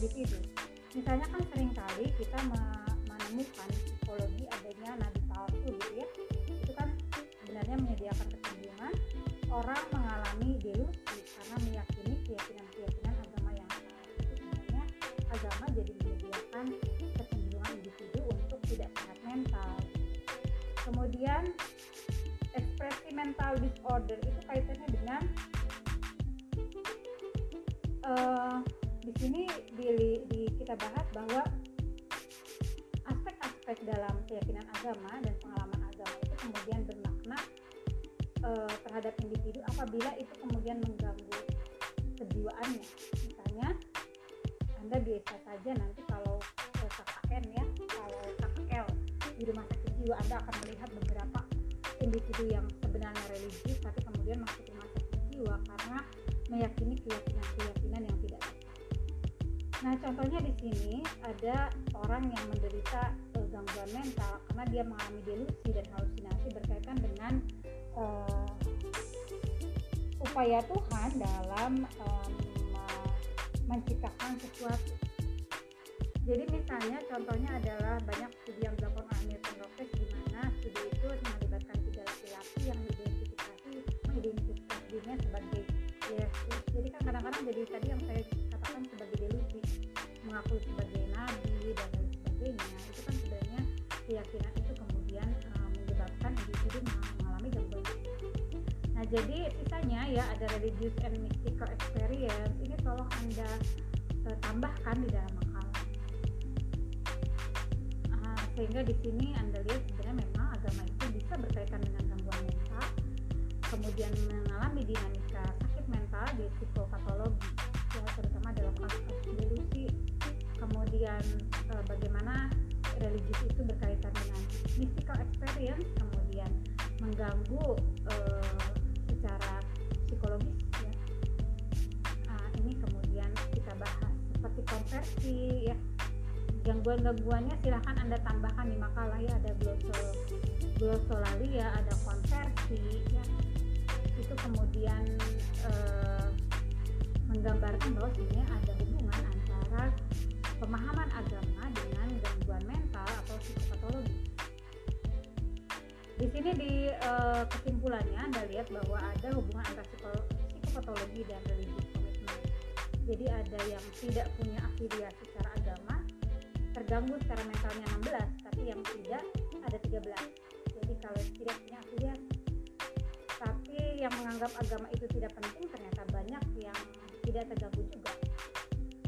individu misalnya kan sering kali kita menemukan psikologi adanya nabi palsu gitu ya itu kan sebenarnya menyediakan kecenderungan orang mengalami delusi karena meyakini keyakinan-keyakinan agama yang salah sebenarnya agama jadi menyediakan kecenderungan individu untuk tidak sehat mental. Kemudian ekspresi mental disorder ada orang yang menderita uh, gangguan mental karena dia mengalami delusi dan halusinasi berkaitan dengan uh, upaya Tuhan dalam um, menciptakan sesuatu. Jadi misalnya contohnya adalah banyak studi yang dilakukan oleh Milton di mana studi itu melibatkan tiga laki-laki yang mengidentifikasi mengidentifikasi dirinya sebagai Yesus. Jadi kan kadang-kadang jadi tadi yang saya katakan sebagai delusi mengakui sebagai keyakinan itu kemudian uh, menyebabkan individu mengalami gangguan Nah jadi sisanya ya ada religious and mystical experience ini tolong anda uh, tambahkan di dalam makalah. Uh, sehingga di sini anda lihat sebenarnya memang agama itu bisa berkaitan dengan gangguan mental, kemudian mengalami dinamika sakit mental di psikopatologi, ya terutama dalam kasus-kasus delusi, kemudian uh, bagaimana religius itu berkaitan dengan mystical experience, kemudian mengganggu uh, secara psikologis ya. Nah, ini kemudian kita bahas seperti konversi ya. Gangguan-gangguannya silahkan anda tambahkan di makalah ya ada glosol glosolalia, ada konversi ya. Itu kemudian eh, menggambarkan bahwa sebenarnya ada hubungan antara pemahaman agama gangguan mental atau psikopatologi di sini di uh, kesimpulannya Anda lihat bahwa ada hubungan antara psikopatologi dan religius komitmen. Jadi ada yang tidak punya afiliasi secara agama, terganggu secara mentalnya 16, tapi yang tidak ada 13. Jadi kalau tidak punya afiliasi, tapi yang menganggap agama itu tidak penting ternyata banyak yang tidak terganggu juga.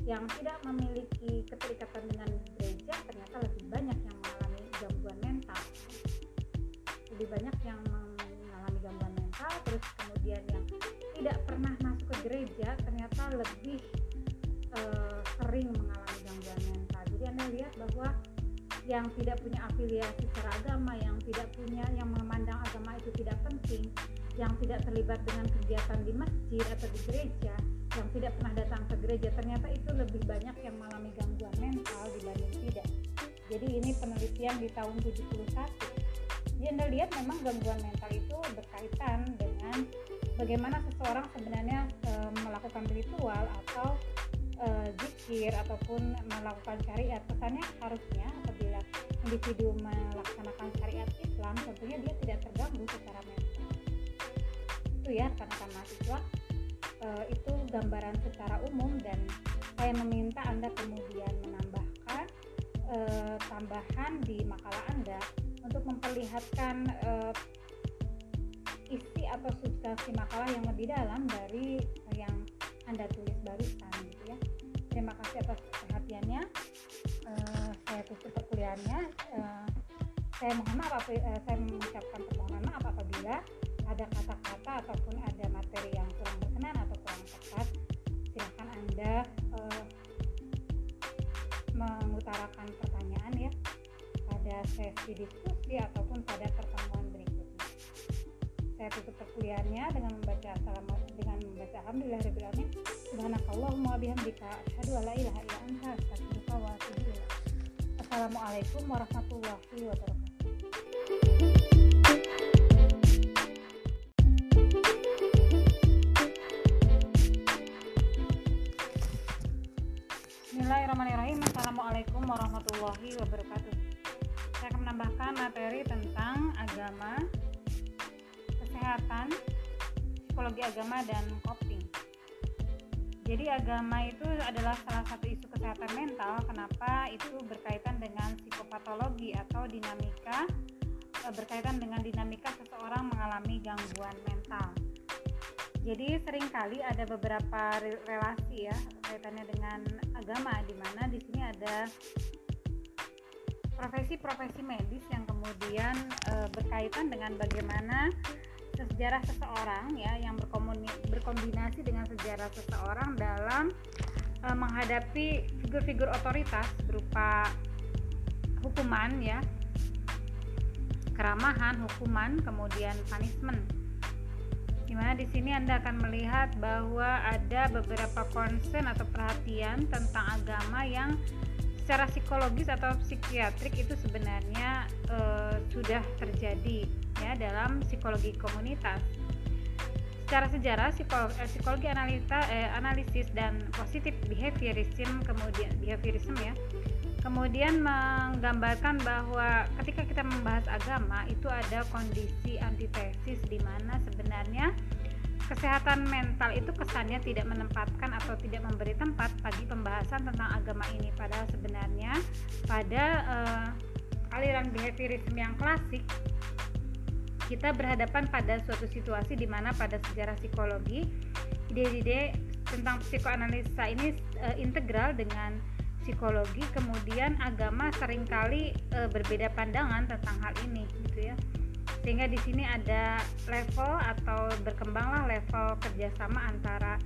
Yang tidak memiliki keterikatan dengan gereja ternyata lebih uh, sering mengalami gangguan mental. Jadi anda lihat bahwa yang tidak punya afiliasi secara yang tidak punya yang memandang agama itu tidak penting yang tidak terlibat dengan kegiatan di masjid atau di gereja yang tidak pernah datang ke gereja ternyata itu lebih banyak yang mengalami gangguan mental dibanding tidak. Jadi ini penelitian di tahun 71 jadi Anda lihat memang gangguan mental itu berkaitan dengan bagaimana seseorang sebenarnya e, melakukan ritual atau e, zikir ataupun melakukan syariat. Kesannya harusnya apabila individu melaksanakan syariat Islam tentunya dia tidak terganggu secara mental. Itu ya karena kan mahasiswa e, itu gambaran secara umum dan saya meminta anda kemudian menambahkan uh, tambahan di makalah anda untuk memperlihatkan uh, atau substansi makalah yang lebih dalam dari yang anda tulis barusan gitu ya. Terima kasih atas perhatiannya. Uh, saya tutup perkuliahannya. Uh, saya mohon maaf uh, saya mengucapkan permohonan maaf apabila ada kata-kata ataupun ada materi yang kurang berkenan atau kurang tepat. Silahkan anda uh, mengutarakan pertanyaan ya pada sesi diskusi ataupun pada pertemuan saya tutup perkuliahannya dengan membaca assalamu dengan membaca alhamdulillahirobbilalamin subhanakallahumma bihamdika asyhadu an la ilaha illa anta astaghfiruka wa atubu ilaik assalamualaikum warahmatullahi wabarakatuh. Bismillahirrahmanirrahim. Assalamualaikum warahmatullahi wabarakatuh. Saya akan menambahkan materi tentang agama Kesehatan Psikologi agama dan coping Jadi agama itu adalah salah satu isu kesehatan mental. Kenapa itu berkaitan dengan psikopatologi atau dinamika? E, Berkaitan dengan dinamika seseorang mengalami gangguan mental. Jadi sering kali ada beberapa relasi ya kaitannya dengan agama di mana di sini ada profesi-profesi medis yang kemudian e, berkaitan dengan bagaimana sejarah seseorang ya yang berkombinasi dengan sejarah seseorang dalam e, menghadapi figur-figur otoritas berupa hukuman ya keramahan, hukuman, kemudian punishment. Di mana di sini Anda akan melihat bahwa ada beberapa concern atau perhatian tentang agama yang secara psikologis atau psikiatrik itu sebenarnya e, sudah terjadi ya dalam psikologi komunitas. Secara sejarah psikologi, eh, psikologi analita, eh, analisis dan positif behaviorism kemudian behaviorism ya kemudian menggambarkan bahwa ketika kita membahas agama itu ada kondisi antitesis di mana sebenarnya kesehatan mental itu kesannya tidak menempatkan atau tidak memberi tempat bagi pembahasan tentang agama ini. Padahal sebenarnya pada uh, aliran behaviorism yang klasik kita berhadapan pada suatu situasi di mana pada sejarah psikologi ide-ide tentang psikoanalisa ini uh, integral dengan psikologi. Kemudian agama sering kali e, berbeda pandangan tentang hal ini gitu ya sehingga di sini ada level atau berkembanglah level kerjasama antara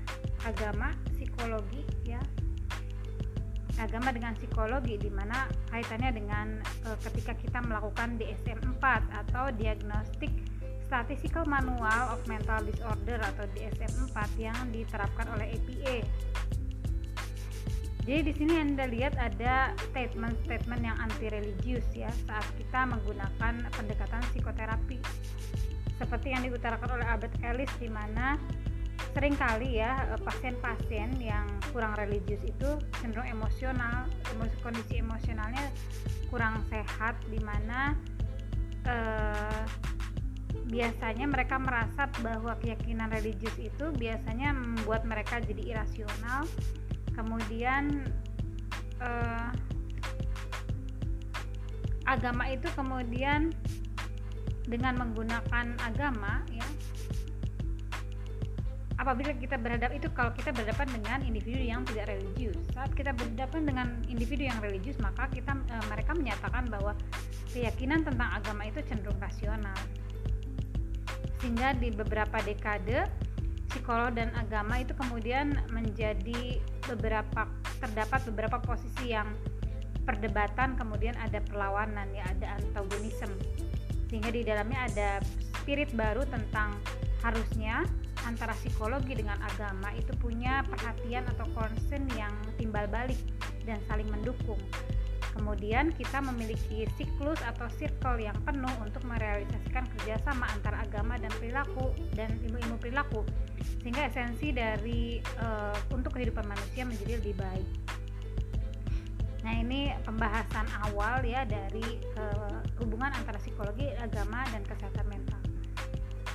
agama psikologi ya. Agama dengan psikologi di mana kaitannya dengan e, ketika kita melakukan DSM 4 atau diagnostik Statistical Manual of Mental Disorder atau DSM 4 yang diterapkan oleh APA jadi di sini Anda lihat ada statement-statement yang anti religius ya saat kita menggunakan pendekatan psikoterapi. Seperti yang diutarakan oleh Albert Ellis di mana sering kali ya eh, pasien-pasien yang kurang religius itu cenderung emosional, emosi, kondisi emosionalnya kurang sehat di mana eh, biasanya mereka merasa bahwa keyakinan religius itu biasanya membuat mereka jadi irasional kemudian uh, agama itu kemudian dengan menggunakan agama ya apabila kita berhadap itu kalau kita berhadapan dengan individu yang tidak religius. Saat kita berhadapan dengan individu yang religius maka kita e, mereka menyatakan bahwa keyakinan tentang agama itu cenderung rasional. Sehingga di beberapa dekade psikolog dan agama itu kemudian menjadi beberapa terdapat beberapa posisi yang perdebatan kemudian ada perlawanan ya ada antagonisme. Sehingga di dalamnya ada spirit baru tentang harusnya antara psikologi dengan agama itu punya perhatian atau concern yang timbal balik dan saling mendukung Kemudian kita memiliki siklus atau circle yang penuh untuk merealisasikan kerjasama antara agama dan perilaku dan ilmu-ilmu perilaku sehingga esensi dari uh, untuk kehidupan manusia menjadi lebih baik. Nah ini pembahasan awal ya dari uh, hubungan antara psikologi, agama dan kesehatan mental.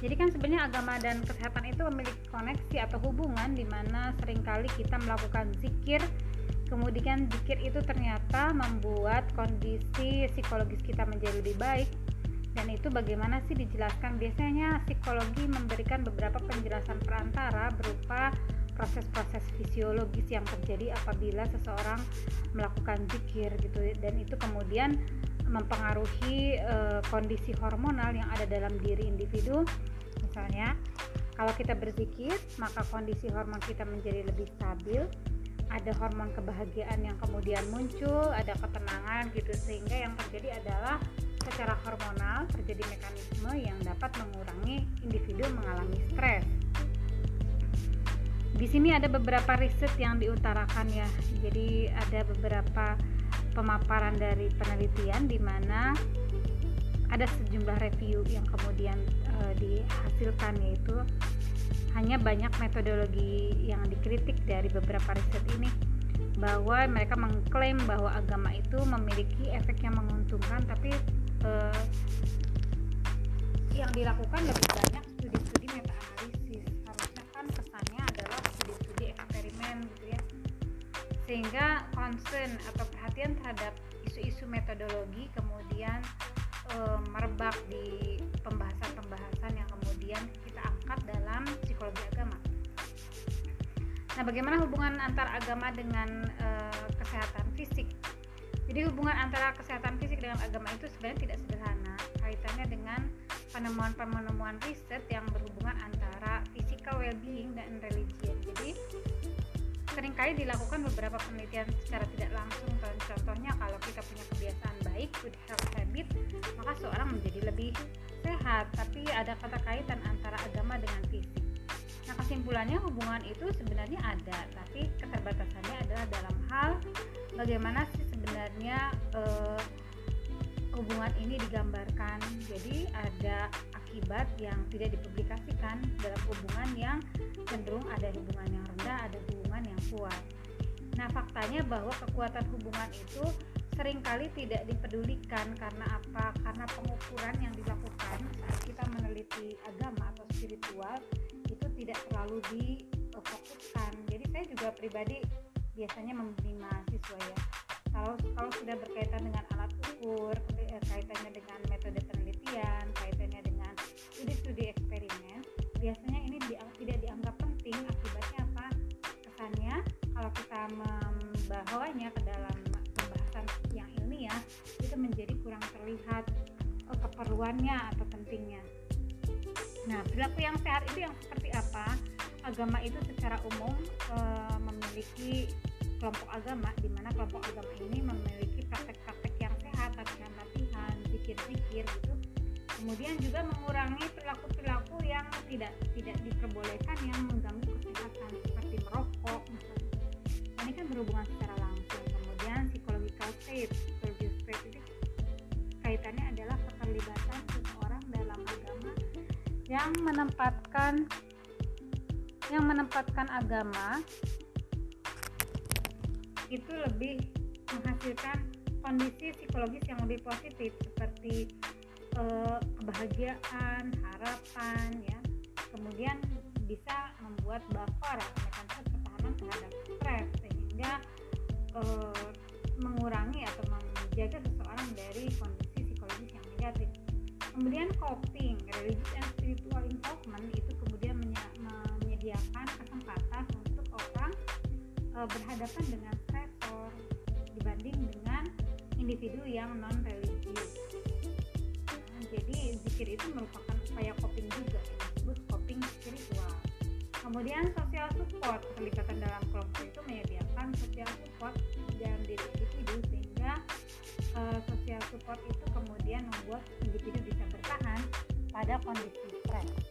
Jadi kan sebenarnya agama dan kesehatan itu memiliki koneksi atau hubungan di mana sering kali kita melakukan zikir kemudian zikir itu ternyata membuat kondisi psikologis kita menjadi lebih baik. Dan itu bagaimana sih dijelaskan? Biasanya psikologi memberikan beberapa penjelasan perantara berupa proses-proses fisiologis yang terjadi apabila seseorang melakukan zikir gitu. Dan itu kemudian mempengaruhi e, kondisi hormonal yang ada dalam diri individu. Misalnya kalau kita berzikir maka kondisi hormon kita menjadi lebih stabil ada hormon kebahagiaan yang kemudian muncul, ada ketenangan gitu sehingga yang terjadi adalah secara hormonal terjadi mekanisme yang dapat mengurangi individu mengalami stres. Di sini ada beberapa riset yang diutarakan ya. Jadi ada beberapa pemaparan dari penelitian di mana ada sejumlah review yang kemudian e, dihasilkan yaitu hanya banyak metodologi yang dikritik dari beberapa riset ini bahwa mereka mengklaim bahwa agama itu memiliki efek yang menguntungkan tapi eh, yang dilakukan lebih banyak studi-studi meta analisis harusnya kan kesannya adalah studi-studi eksperimen gitu ya. Sehingga concern atau perhatian terhadap isu-isu metodologi kemudian eh, merebak di pembahasan-pembahasan yang kemudian angkat dalam psikologi agama. Nah, bagaimana hubungan antar agama dengan e, kesehatan fisik? Jadi hubungan antara kesehatan fisik dengan agama itu sebenarnya tidak sederhana. Kaitannya dengan penemuan-penemuan riset yang berhubungan antara physical well-being dan religion. Jadi sering kali dilakukan beberapa penelitian secara tidak langsung contohnya kalau kita punya kebiasaan baik good health habit maka seorang menjadi lebih sehat. Tapi ada kata kaitan antara agama dengan fisik. Nah kesimpulannya hubungan itu sebenarnya ada tapi keterbatasannya adalah dalam hal bagaimana sih sebenarnya eh, hubungan ini digambarkan. Jadi ada akibat yang tidak dipublikasikan dalam hubungan yang cenderung ada hubungan yang rendah ada hubungan yang kuat. Nah faktanya bahwa kekuatan hubungan itu sering kali tidak dipedulikan karena apa? Karena pengukuran yang dilakukan saat kita meneliti agama atau spiritual itu tidak terlalu difokuskan. Jadi saya juga pribadi biasanya membimbing mahasiswa ya. Kalau kalau sudah berkaitan dengan alat ukur kaitannya dengan metode penelitian kaitannya dengan studi-studi eksperimen biasanya ini di, tidak dianggap penting. Akibatnya apa? Kesannya kalau kita membawanya ke dalam kurang terlihat oh, keperluannya atau pentingnya. Nah perilaku yang sehat itu yang seperti apa? Agama itu secara umum e, memiliki kelompok agama di mana kelompok agama ini memiliki praktek-praktek yang sehat latihan-latihan pikir-pikir gitu. Kemudian juga mengurangi perilaku-perilaku yang tidak tidak diperbolehkan yang mengganggu kesehatan seperti merokok misalnya. Ini kan berhubungan secara langsung. Kemudian psychological state yang menempatkan yang menempatkan agama itu lebih menghasilkan kondisi psikologis yang lebih positif seperti eh, kebahagiaan, harapan ya. Kemudian bisa membuat buffer mekanisme pertahanan terhadap stres sehingga eh, mengurangi atau menjaga seseorang dari kondisi psikologis yang negatif. Kemudian coping, religious and spiritual involvement itu kemudian menyediakan kesempatan untuk orang uh, berhadapan dengan individu yang non religius nah, jadi zikir itu merupakan upaya coping juga yang disebut coping spiritual. Kemudian social support keterlibatan dalam kelompok itu menyediakan social support dalam diri individu sehingga uh, social support itu kemudian membuat individu bisa bertahan pada kondisi stres